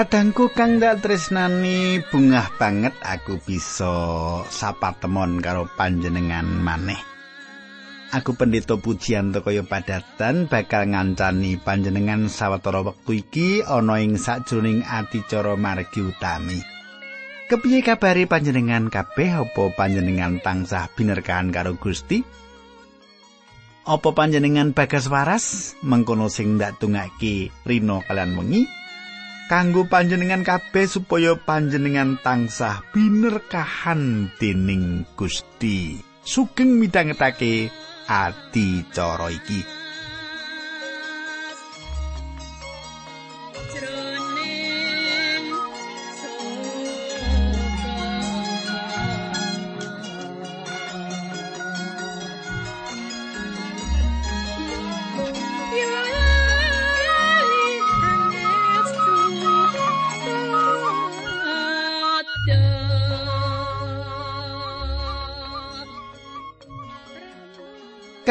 Kadangku kang dak tresnani bungah banget aku bisa sapa temon karo panjenengan maneh. Aku pendeta pujian kaya padatan bakal ngancani panjenengan sawetara wektu iki ana ing sajroning adicara margi utami. Kepiye kabare panjenengan kabeh apa panjenengan tansah binerkahan karo Gusti? Apa panjenengan bagas waras mengkono sing ndak tungake rino kalian wengi? Kanggo panjenengan kabeh supaya panjenengan tansah binerkahan dening Gusti. Sugeng midhangetake ati cara iki.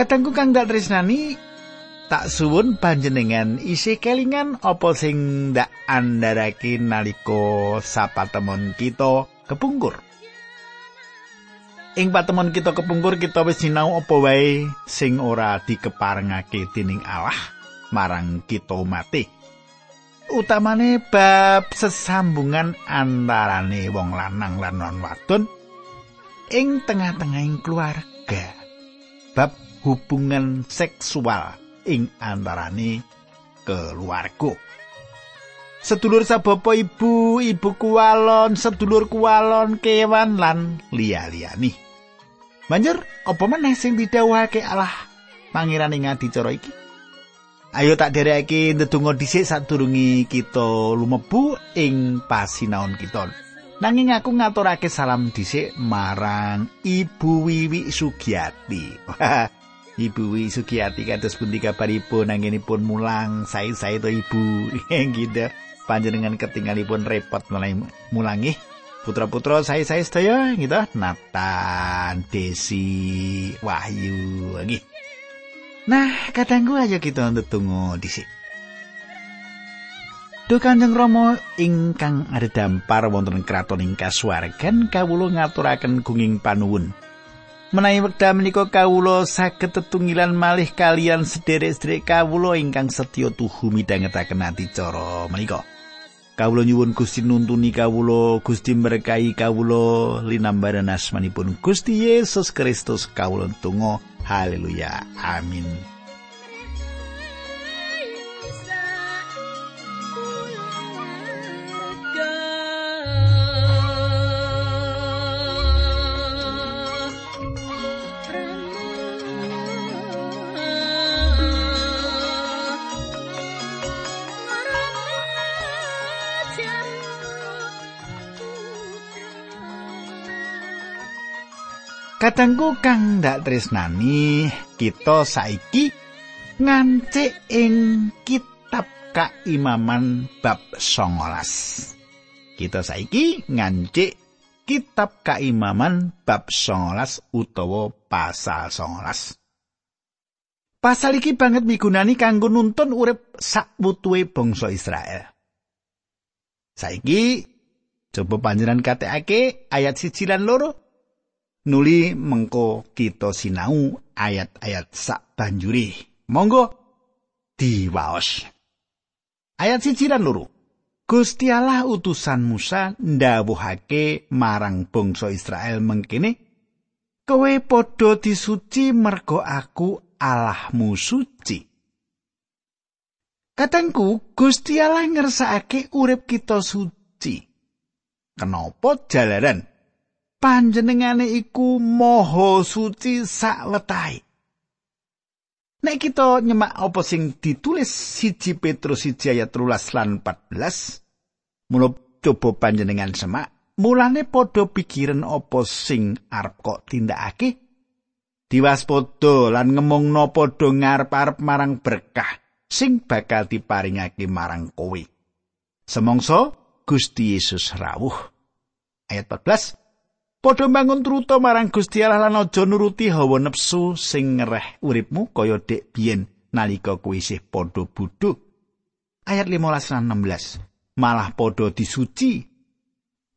Kadangku kang dak tresnani tak suwun panjenengan isih kelingan apa sing ndak andharake nalika sapatemon kita kepungkur. Ing patemon kita kepungkur kita wis sinau apa wae sing ora dikeparengake dening Allah marang kita mati. Utamane bab sesambungan antarane wong lanang lan wadon ing tengah-tengahing keluarga. Bab hubungan seksual ing antarane keluarga. Sedulur sabapa ibu, ibu kualon, sedulur kualon, kewan lan liya-liyani. Banjur apa meneh sing didhawuhake Allah pangeran ing adicara iki? Ayo tak derekke ndedonga dhisik sadurunge kita lumebu ing pasinaon kita. Nanging aku ngaturake salam dhisik marang Ibu Wiwi Sugiati. Ibu Wi Sugiyati kados pundi kabaripun? Anggenipun mulang sae-sae to Ibu? Gitu panjenengan ketinggalipun repot mulai mulangi. Putra-putra sae-sae sedaya gitu Nathan Desi Wahyu lagi Nah kadangku aja kita tunggu di sini. Duh Kanjeng Rama ingkang ada dampar wonten kraton ing kasuwargan kawula ngaturaken gunging panuwun Menawi wekdal menika kawula saged tetunggilan malih kalian sederek-sederek kawula ingkang setya tuhu midhangetaken adicara menika. Kawula nyuwun Gusti nuntuni kawula, Gusti berkahi kawula linambaran asmanipun Gusti Yesus Kristus kawula tunggu. Haleluya. Amin. Kadangku kang ndak tresnani, kita saiki ngancik ing kitab Kaimaman bab 19. Kita saiki ngancik kitab Kaimaman bab 19 utawa pasal 19. Pasal iki banget migunani kanggo nuntun urip sakbutuhe bangsa Israel. Saiki coba panjenengan katekake ayat siji lan loro nuli mengko kita sinau ayat-ayat sak banjuri. Monggo diwaos. Ayat siji lan loro. Gusti Allah utusan Musa ndawuhake marang bangsa Israel mengkene, "Kowe padha disuci mergo aku Allahmu suci." Katengku Gusti Allah ngersakake urip kita suci. Kenapa jalaran panjenengane iku moho suci sakwetahe. Nek kita nyemak apa sing ditulis siji Petrus siji ayat 13 lan 14, mulo coba panjenengan semak, mulane padha pikiran apa sing arep kok tindakake? Diwaspada lan ngemongno padha ngarep-arep marang berkah sing bakal diparingake marang kowe. Semongso Gusti Yesus rawuh. Ayat 14 Padha bangun truto marang Gusti Allah lan aja nuruti hawa nepsu sing ngereh uripmu kaya dek biyen nalika kuwi isih padha budhu. Ayat 15 lan 16. malah padha disuci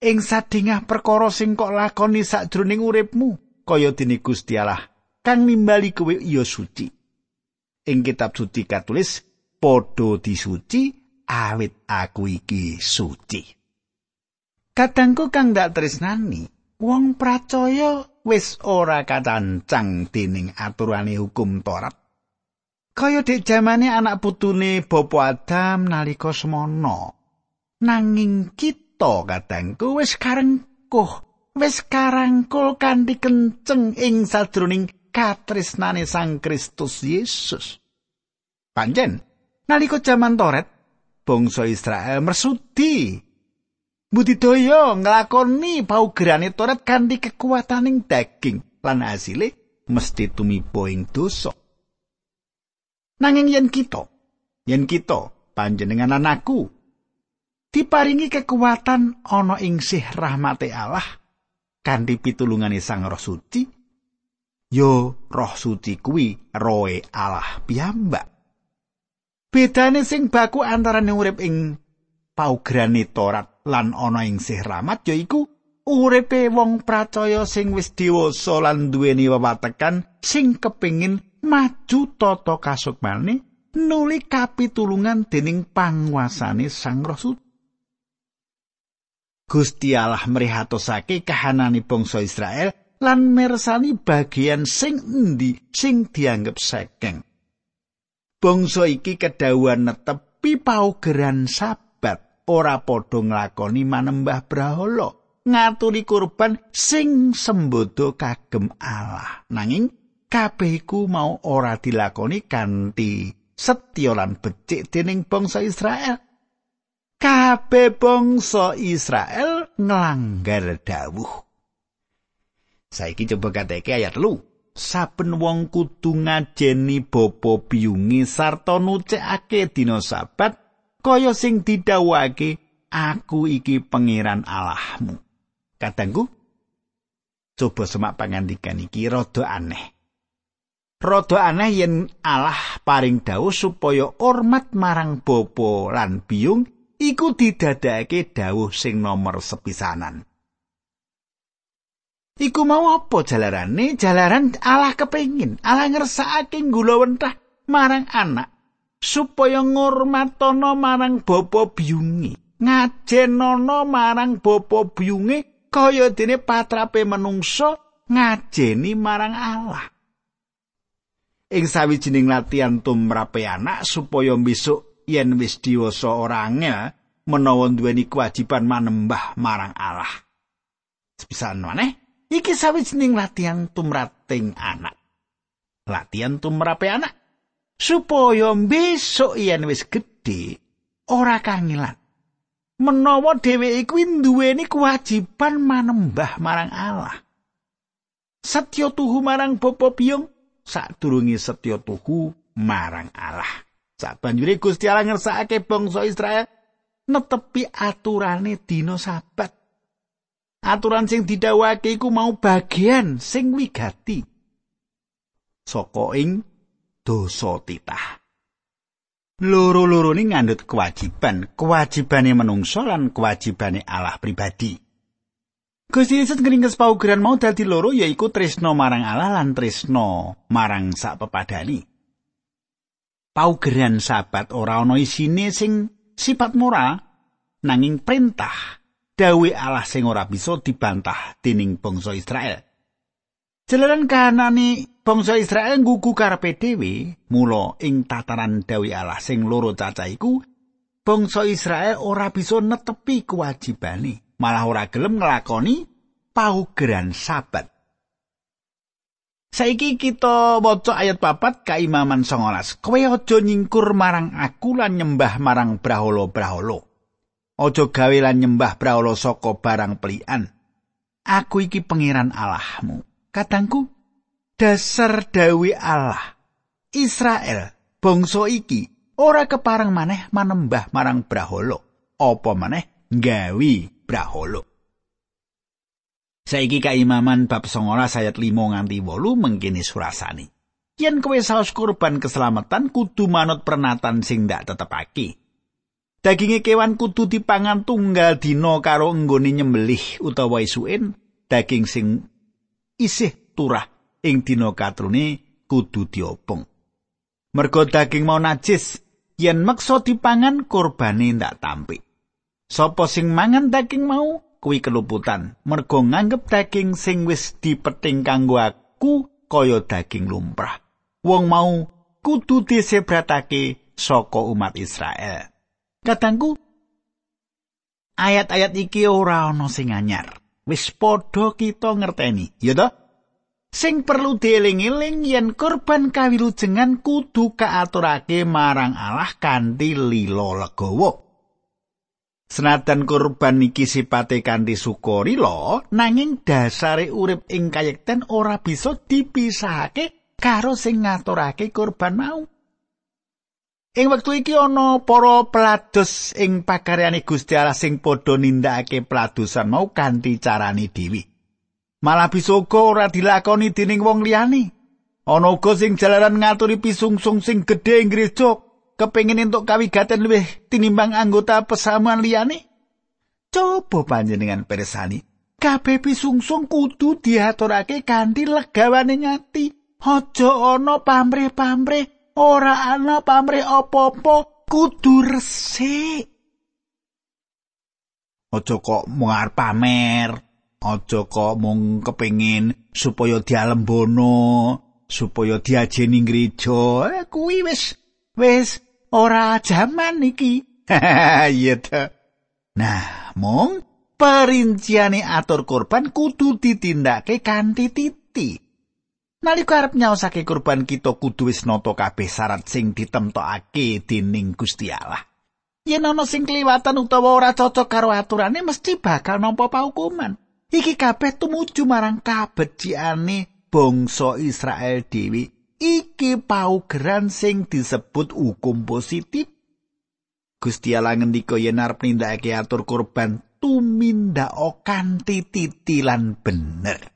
ing sadingah perkara sing kok lakoni sakjroning uripmu kaya dene Gusti Allah kang nimbali kowe iya suci ing kitab suci katulis padha disuci awit aku iki suci kadangku kang dak tresnani wong pracaya wis ora kacancang dening aturane hukum Taurat kaya dek jamane anak putune Bapa Adam nalika semono nanging kita kadangku wis karengkuh wis karangkul kanthi kenceng ing sadroning katresnane Sang Kristus Yesus. Panjen, nalika jaman Toret, bangsa Israel mersudi budidaya nglakoni paugerane Toret kanthi kekuataning daging lan asile mesti tumiba ing dosa. Nanging yen kita, yen kita panjenengan anakku diparingi kekuatan ana ing sih rahmate Allah kanthi pitulungane Sang Roh Suci yo Roh Suci kuwi roe Allah piyambak bedane sing baku antarane urip ing paugerane Torat lan ana ing sih rahmat yaiku uripe wong pracaya sing wis dewasa lan duweni wewatekan sing kepingin maju tata kasukmane nuli kapitulungan dening panguasane Sang Roh Gusti Allah mrihatosake kahanane bangsa Israel lan mersani bagian sing endi sing dianggep sekeng. Bangsa iki kedawuhan netepi paugeran sabat ora padha nglakoni manembah brahala ngaturi kurban sing sembodo kagem Allah. Nanging kabeh iku mau ora dilakoni kanthi setya lan becik dening bangsa Israel. kabeh bangsa Israel nglanggar dawuh. Saiki coba kateke ayat lu. Saben wong kudu ngajeni bapa biyunge sarta nucekake dina sabat kaya sing didhawuhake aku iki pangeran Allahmu. Kadangku coba semak pangandikan iki rada aneh. Rada aneh yen Allah paring dawuh supaya hormat marang bapa lan biyung iku didadekake dawuh sing nomor sepisanan. Iku mau apa jalarane? Jalaran Allah kepengin, Allah ngersakake gula wentah marang anak supaya ngurmatono marang bapa biyunge, ngajenono marang bapa biyunge kaya dene patrape menungso ngajeni marang Allah. Ing sawijining latihan tumrape anak supaya besok yen wis diwasa ora angel menawa duweni kewajiban manembah marang Allah. Sepisan maneh, iki sawijining latihan tumrating anak. Latihan tumrape anak supaya besok yen wis gedhe ora kangilan. Menawa dheweke kuwi duweni kewajiban manembah marang Allah. Setya tuhu marang bapa biyung sadurunge setya tuhu marang Allah. Sabanjure Gusti Allah ngersakake bangsa Israel netepi aturane dina sabat. Aturan sing didhawuhake iku mau bagian sing wigati saka ing dosa titah. Loro-loro ini ngandut kewajiban, kewajibane menungso lan kewajibane Allah pribadi. Gusti Yesus ngringkes paugeran mau dadi loro yaiku tresno marang Allah lan tresno marang sak pepadani. paugeran sabat ora ana isine sing sifat moral nanging perintah dawe Allah sing ora bisa dibantah dening bangsa Israel. Jalaran kahanane bangsa Israel nggugu karepe dhewe, mula ing tataran dawe Allah sing loro cacah iku bangsa Israel ora bisa netepi kewajibane, malah ora gelem nglakoni paugeran sabat. Saiki kita waca ayat papat kaimaman 19. Kowe aja nyingkur marang aku lan nyembah marang brahala-brahala. Aja gawe lan nyembah brahala saka barang pelian. Aku iki pangeran Allahmu. Katangku, dasar dawe Allah. Israel, bangsa iki ora keparang maneh manembah marang brahala. Apa maneh gawe brahala. Saiki kaimaman bab 19 ayat 5 nganti 8 mengkini surasani. Yen kowe saos kurban keselamatan kudu manut pernatan sing ndak tetepake. Daginge kewan kudu dipangan tunggal dina karo nggone nyembelih utawa isuin, daging sing isih turah ing dina katrune kudu diobong. Mergo daging mau najis, yen meksa dipangan kurbane ndak tampik. Sopo sing mangan daging mau kuwi keluputan, mergo nganggep daging sing wis dipeting kanggo aku kaya daging lumrah. Wong mau kudu disebratake saka umat Israel. Katangku ayat-ayat iki ora ana sing anyar. Wis padha kita ngerteni, ya toh? Sing perlu dieling-eling yen korban kawilujengan kudu kaaturake marang Allah kanthi lilo legawa. Senajan korban iki sipate kanthi sukarila, nanging dasare urip ing kayekten ora bisa dipisahake karo sing ngaturake korban mau. Ing wektu iki ana para pelados ing pakaryane Gusti Allah sing padha nindakake peladosan mau kanthi carane dhewe. Malah bisa uga ora dilakoni dening wong liyane. Ana uga sing jalaran ngaturi pisungsung sing gedhe ing gereja kepengin entuk kawigaten luwih tinimbang anggota pesamuan liyane. Coba panjenengan persani, kabeh pisungsung kudu diaturake kanthi legawane ngati. Aja ana pamrih-pamrih ora ana pamrih apa-apa kudu resik. Aja kok mung pamer aja kok mung kepengin supaya dialembono supaya diajeni gereja eh, kuwi wis wis ora jaman iki. Iya nah mung perinciane atur korban kudu ditindakake kanthi titik Nalika arep nyaosake kurban kita kudu wis nata kabeh syarat sing ditemtokake dening Gusti Allah. Yen ana sing kliwatan utawa ora cocok karo aturane mesti bakal nampa paukuman. Iki kabeh tumuju marang kabeciane bangsa Israel dhewe. Iki paugeran sing disebut hukum positif. Gusti Allah ngendika yen arep nindakake atur kurban tumindak kanthi titilan bener.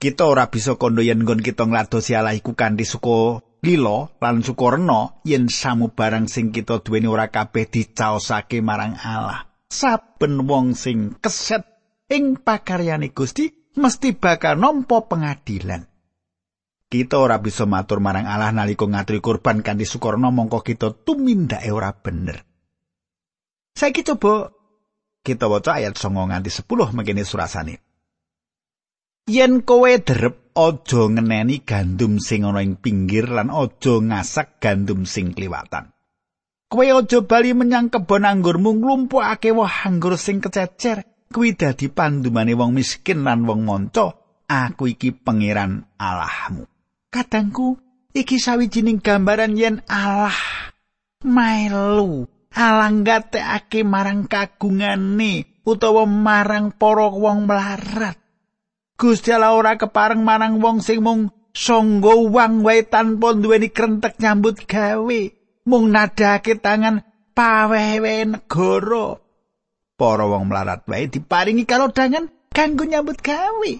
Kita ora bisa kondo yen nggon kita ngladosi Allah iku kanthi suka lilo lan suka rena yen samu barang sing kita duweni ora kabeh dicaosake marang Allah. Saben wong sing keset ing pakaryane Gusti mesti bakal nampa pengadilan. Kita ora bisa matur marang Allah nalika ngaturi kurban kanthi sukarna mongko kita tumindake ora bener. Saiki coba kita waca ayat 9 nganti 10 mengkene surasane. Yen kowe drep aja ngeneni gandum sing ana ing pinggir lan aja ngasak gandum sing kliwatan. Kowe aja bali menyang kebon anggurmu nglumpukake woh anggur sing kececer. Kuwi dadi pandumane wong miskin lan wong monco. Aku iki pangeran Allahmu. Kadangku iki sawijining gambaran yen Allah melu Allah ngatekake marang kagungane utawa marang para wong melarat. Gusti Allah ora kepareng marang wong sing mung sangga wang wae tanpa duweni krentek nyambut gawe, mung nadake tangan pawewe negara. Para wong melarat wae diparingi karo dangan kanggo nyambut gawe.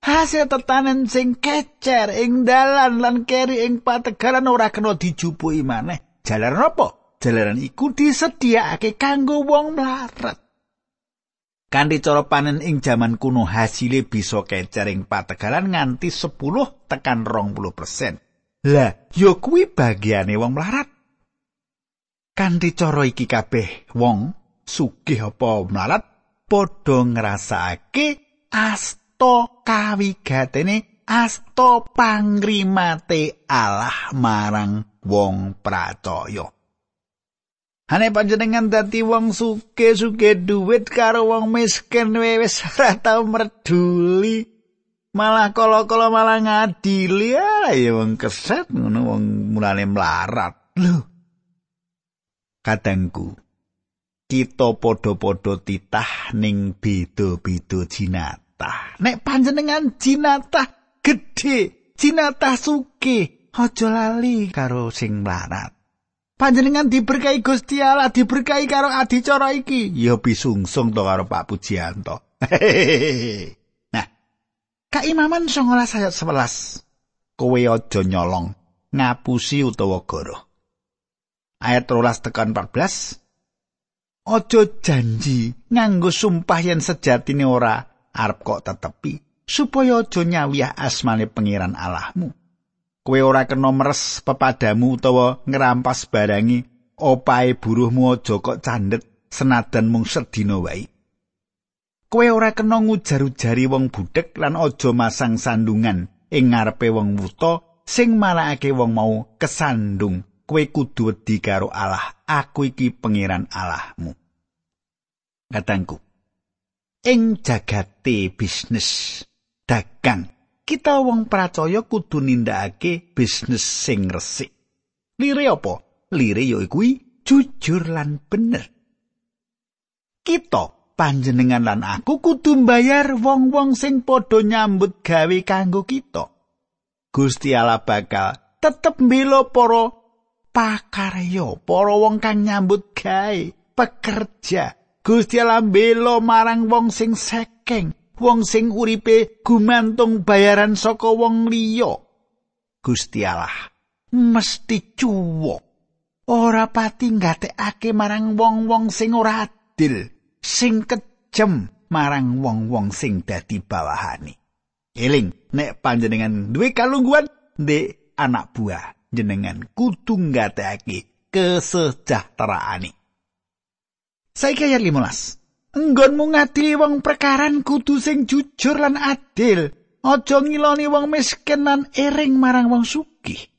Hasil tetanen sing kecer ing dalan lan keri ing pategaran ora kena dijupuki maneh. Jalaran apa? Jalaran iku disediakake kanggo wong melarat. Kanthi cara panen ing jaman kuno hasile bisa kecer ing pategalan nganti 10 tekan 20%. Lah, yo kuwi bagiane wong melarat. Kanthi cara iki kabeh wong sugih apa melarat padha ngrasakake asta kawigatene asta pangrimate Allah marang wong pracaya. Hane panjenengan dadi wong suke-suke duit karo wong miskin wis ora tau merduli. Malah kala-kala malah ngadili ya wong keset ngono wong mulane melarat. Lho. Kadangku kita padha-padha titah ning beda-beda jinatah. Nek panjenengan jinatah gedhe, jinatah suke, aja lali karo sing melarat. Panjenengan diberkahi Gusti Allah diberkahi karo adicara iki. Ya bisungsung to karo Pak Pujianto. Nah. Kaimaman 19 ayat 11 kowe aja nyolong ngapusi utawa goro ayat 13 tekan 14 Ojo janji nganggo sumpah yen sejatine ora arep kok tetepi supaya aja nyawiyah asmane pangeran Allahmu. Kowe ora kena meres pepadamu utawa ngerampas barangi opae buruhmu aja kok candhet senadan mung sedina wae. Kowe ora kena ngujar-ujari wong budhek lan aja masang sandungan ing ngarepe wong wuta sing marakake wong mau kesandung. Kowe kudu wedi karo Allah. Aku iki pangeran Allahmu. Katangku ing jagate bisnis dagang kita wong percaya kudu nindakake bisnis sing resik. Lire apa? Lire ya iku jujur lan bener. Kita panjenengan lan aku kudu mbayar wong-wong sing padha nyambut gawe kanggo kita. Gusti Allah bakal tetep mbela para pakarya, para wong kang nyambut gawe, pekerja. Gusti Allah mbela marang wong sing sekeng, wong sing uripe gumantung bayaran saka wong liya. Gusti Allah mesti cuwok. Ora pati ngatekake marang wong-wong sing ora adil, sing kejem marang wong-wong sing dadi bawahane. Eling, nek panjenengan duwe kalungguhan, ndek anak buah jenengan kudu ngateake kesejahteraane. Saiki ayat 15. Enggonmu ngadili wong perkaran kudu sing jujur lan adil. Aja ngiloni wong miskin lan ering marang wong sugih.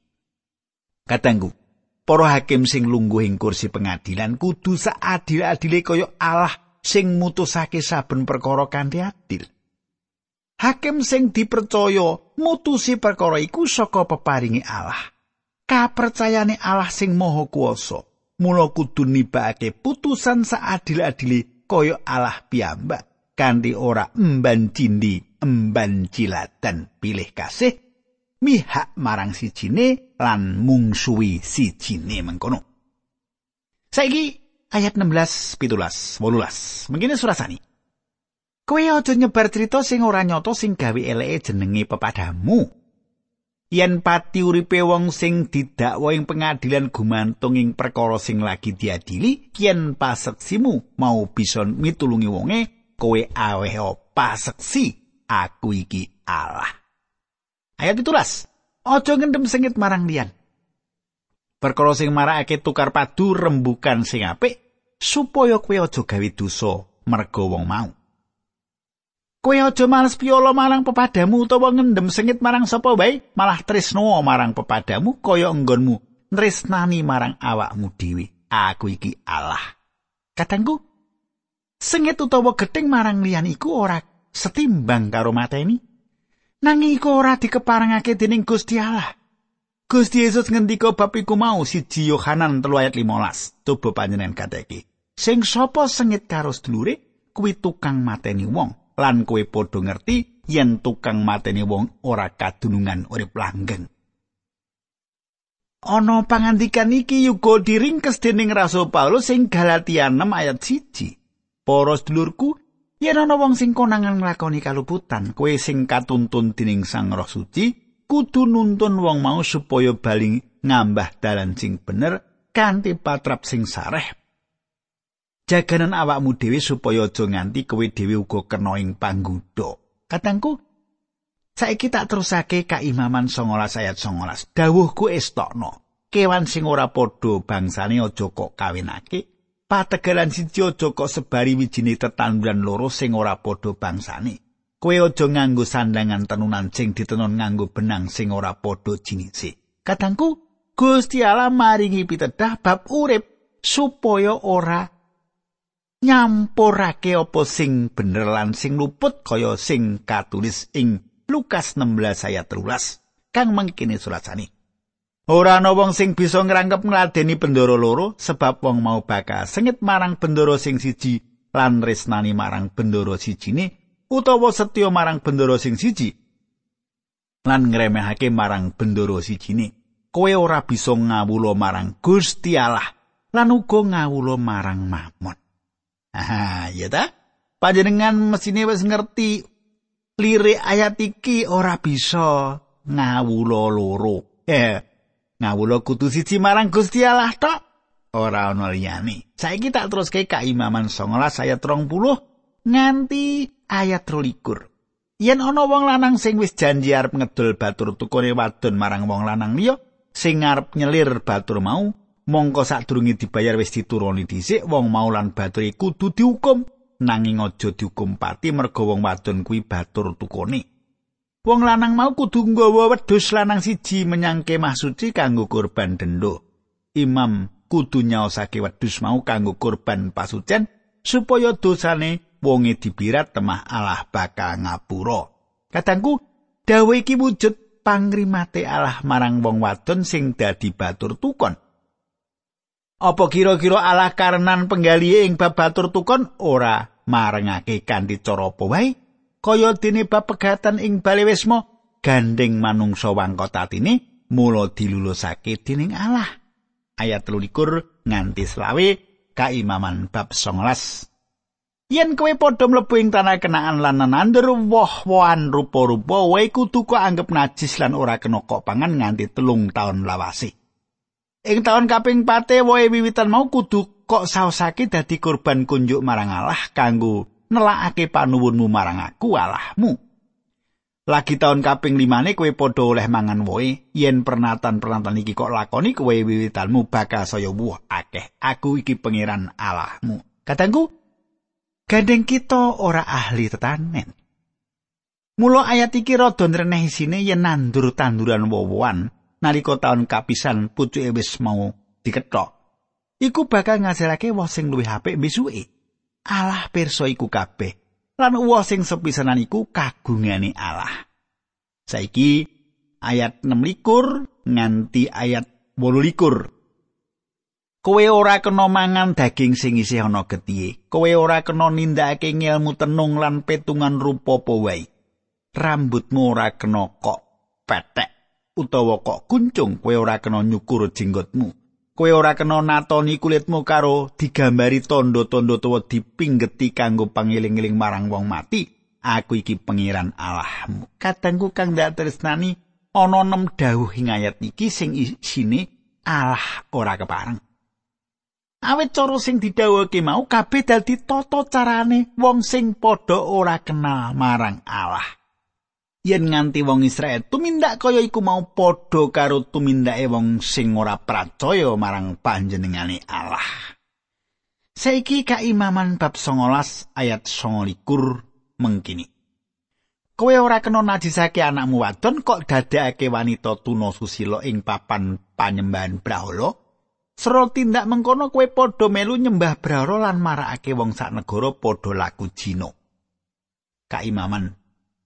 Katanggu, para hakim sing lungguh ing kursi pengadilan kudu saadil-adile kaya Allah sing mutusake saben perkara kanthi adil. Hakim sing dipercaya mutusi perkara iku saka peparingi Allah. kapercayane Allah sing maha kuwasa mula kudu nibake putusan saadil-adile kaya Allah piyambak kanthi ora emban cindi emban cilatan pilih kasih mihak marang sijine lan mungsuhi sijine mengkono. Saiki ayat 16 17 18 mengkene surasani. Kowe aja nyebar cerita sing ora nyata sing gawe eleke jenenge pepadamu yen pati uripe wong sing didakwa ing pengadilan gumantung ing perkara sing lagi diadili yen paseksimu mau bisa mitulungi wonge kowe aweh paseksi. Aku iki Allah ayat itulas aja ngendem sengit marang liyan. Perkara sing marakake tukar padu rembukan sing apik supaya kowe aja gawe dosa merga wong mau Kowe aja males piolo marang pepadamu utawa ngendem sengit marang sapa wae, malah tresno marang pepadamu kaya enggonmu tresnani marang awakmu dhewe. Aku iki Allah. Katangku, sengit utawa geting marang liyan iku ora setimbang karo mateni. Nanging iku ora dikeparengake dening Gusti Allah. Gusti Yesus ngendika bab iku mau siji Yohanan 3 ayat 15. Coba panjenengan kateki. Sing sapa sengit karo sedulure kuwi tukang mateni wong. Lan kowe padha ngerti yen tukang mateni wong ora kadunungan urip langgeng. Ana pangandikan iki yuga diringkes dening Rasul Paulus sing Galatia 6 ayat 1. Para sedulurku, yen ana wong sing konangan nglakoni kaluputan, kowe sing katuntun dening Sang Roh Suci, kudu nuntun wong mau supaya bali ngambah dalan sing bener kanthi patrap sing sareh jaganan awakmu dhewe supaya aja nganti kowe dhewe uga kena ing panggudha. Katangku, saiki tak terusake kaimaman 19 ayat 19. Dawuhku estokno, kewan sing ora padha bangsane aja kok kawinake. Pategalan siji aja kok sebari wijine tetanduran loro sing ora padha bangsane. Kowe aja nganggo sandangan tenunan sing ditenun nganggo benang sing ora padha jinise. Katangku, Gusti Allah maringi pitedah bab urip supaya ora nyampurake apa sing bener lan sing luput kaya sing katulis ing Lukas 16 ayat 13 kang mangkene surasane Ora ana wong sing bisa ngrangkep ngladeni bendoro loro sebab wong mau bakal sengit marang bendoro sing siji lan resnani marang bendoro sijine utawa setya marang bendoro sing siji lan ngremehake marang bendoro sijine. Kowe ora bisa ngawula marang Gusti Allah lan uga ngawula marang Mamon Ah, ya ta? Panjenengan mesine wis ngerti lirik ayat iki ora bisa ngawula loro. Eh, ngawula kudu siji marang Gusti Allah tok. ora ana liyane. Saiki tak teruske kaimaman 19 ayat 30 nganti ayat 23. Yen ana wong lanang sing wis janji arep ngedol batur tukune wadon marang wong lanang liya sing arep nyelir batur mau, mongko sadurunge dibayar wis dituruni dhisik wong mau lan batur kudu dihukum nanging aja dihukum pati mergo wong wadon kuwi batur tukune. Wong lanang mau kudu nggawa wedhus lanang siji menyang kemah suci kanggo kurban dendo. Imam kudu nyaosake wedhus mau kanggo kurban pasucen supaya dosane wonge dibirat temah Allah bakal ngapura. Kadangku dawuh iki wujud pangrimate Allah marang wong wadon sing dadi batur tukon. Apa kira-kira Allah karenan penggali ing bab batur tukon ora marengake kanthi cara apa wae? Kaya dene bab pegatan ing Balewisma gandeng manungsa wangkotatine mula dilulusake dening Allah. Ayat 13 nganti selawe kaimaman bab 19. Yen kowe padha mlebu ing tanah kenaan lan nandur woh-wohan rupa-rupa, wae kudu kok anggap najis lan ora kena kok pangan nganti telung taun lawase. Ing taun kaping pate woe wiwitan mau kudu kok saosake dadi korban kunjuk marang Allah kanggo nelakake panuwunmu marang aku Allahmu. Lagi taun kaping limane kowe padha oleh mangan woe, yen pernatan-pernatan iki kok lakoni kowe wiwitanmu bakal saya wuh akeh. Aku iki pangeran Allahmu. Katangku, Gandeng kita ora ahli tetanen. Mula ayat iki rada nreneh isine yen nandur tanduran wowoan nalika taun kapisan pucuke wis mau dikethok. Iku bakal ngasilake woh sing luwih apik besuke. Allah pirsa iku kabeh. Lan woh sing sepisanan iku kagungane Allah. Saiki ayat 6 nganti ayat 8 Kowe ora kena mangan daging sing isih ana getihe. Kowe ora kena nindakake ngelmu tenung lan petungan rupa apa wae. Rambutmu ora kena kok petek utawa kok kuncung. Kowe ora kena nyukur jenggotmu. Kowe ora kena natoni kulitmu karo digambari tondo-tondo tuwa dipinggeti kanggo pangiling-iling marang wong mati. Aku iki pangeran Allahmu. Kadangku kang dak tresnani ana nem dawuh ing ayat iki sing isine Allah ora kepareng. Awit cara sing didhawuhake mau kabeh dadi tata carane wong sing padha ora kenal marang Allah. Yen nganti wong Israel tumindak kaya iku mau padha karo tumindake wong sing ora percaya marang panjenengane Allah. Saiki kaimaman bab 19 ayat 29 mengkini. Kowe ora kena najisake anakmu wadon kok dadekake wanita tuna susila ing papan panyembahan brahala. Sero tindak mengkono kowe padha melu nyembah brahara lan marakake wong sak negara padha laku jino. Kaimaman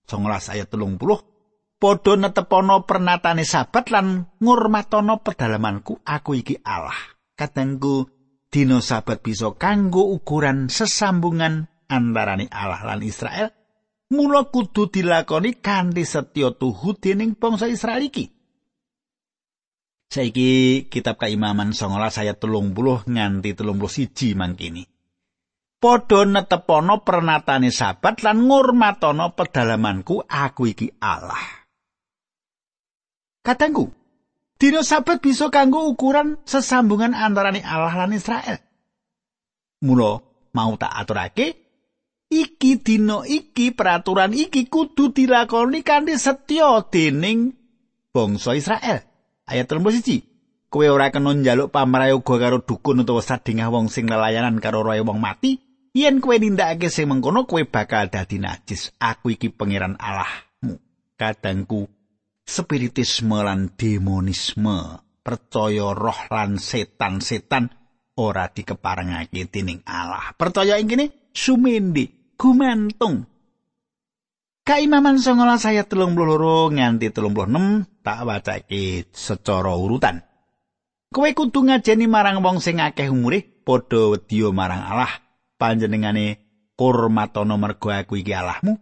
19 ayat 30 padha netepono pernatane sabat lan ngurmatono pedalamanku aku iki Allah. Katengku dina sabat bisa kanggo ukuran sesambungan antarane Allah lan Israel. Mula kudu dilakoni kanthi setya tuhu dening bangsa Israel iki. Saiki kitab kaimaman 19 ayat 30 nganti 31 mangkini. Padha netepono pernatane sabat lan ngurmatono pedalamanku aku iki Allah. Katangku, dina sabat bisa kanggo ukuran sesambungan antarane Allah lan Israel. Mula mau tak aturake iki dina iki peraturan iki kudu dilakoni kanthi setya dening bangsa Israel. ayat 31 kowe ora kena njaluk pamrayoga karo dukun utawa sadingah wong sing lelayanan karo roe wong mati yen kowe nindakake sing mengkono kowe bakal dadi najis. Aku iki pangeran Allahmu. Kadangku spiritisme lan demonisme percaya roh lan setan-setan ora dikeparengake dening Allah. Percaya ing kene? Sumende gumantung. Kaimaman 19 ayat 32 nganti 36 tak wacake secara urutan. Kowe kudu ngajeni marang wong sing akeh umure padha wedya marang Allah panjenengane kurmatono mergo aku iki Allahmu.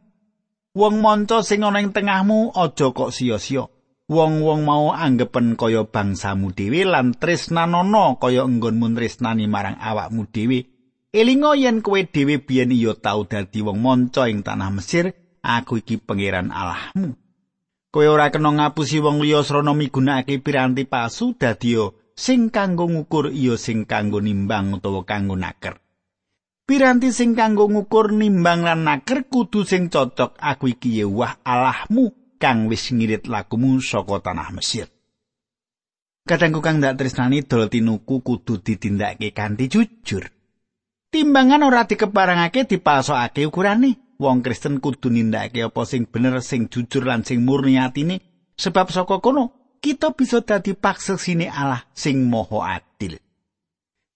Wong manca sing ana ing tengahmu aja kok sia-sia. Wong-wong mau anggepen kaya bangsamu dhewe lan tresnanono kaya enggonmu tresnani marang awakmu dhewe. Elinga yen kowe dhewe biyen ya tau dadi wong manca ing tanah Mesir, aku iki pangeran Allahmu. Kowe ora kena ngapusi wong liya srana migunakake piranti palsu dadi sing kanggo ngukur iya sing kanggo nimbang utawa kanggo naker. Piranti sing kanggo ngukur nimbang lan naker kudu sing cocok aku iki wah Allahmu kang wis ngirit lakumu saka tanah Mesir. Kadangku kang dak tresnani dol tinuku kudu ditindakake kanthi jujur. Timbangan ora dikeparangake dipalsokake ukurane. Wong Kristen kudu nindakake apa sing bener, sing jujur lan sing murni atine sebab saka kono kita bisa dadi paksesine Allah sing maha adil.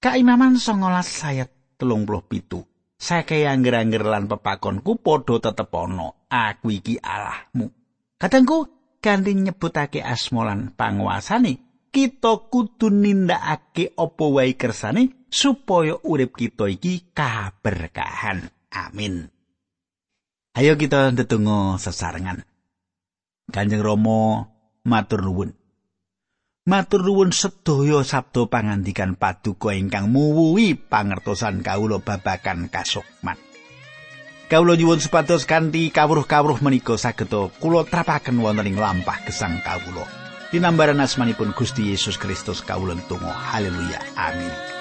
Kaimaman 19 ayat 37. Sake angger-angger lan pepakonku padha tetep ana. Aku iki Allahmu. Kadangku ganti nyebutake asmolan panguasane, kita kudu nindakake apa wae kersane supaya urip kita iki kaberkahan. Amin. Ayo kita ndedonga sesarengan. Kanjeng Rama matur nuwun. Matur nuwun sedaya sabda pangandikan paduka ingkang muwuhi pangertosan kawula babakan kasukman. Kawula nyuwun supados kanthi kawruh-kawruh menika saged kula trapaken wonten ing lampah gesang kawula. Dinambaran asmanipun Gusti Yesus Kristus kawula tunggu. Haleluya. Amin.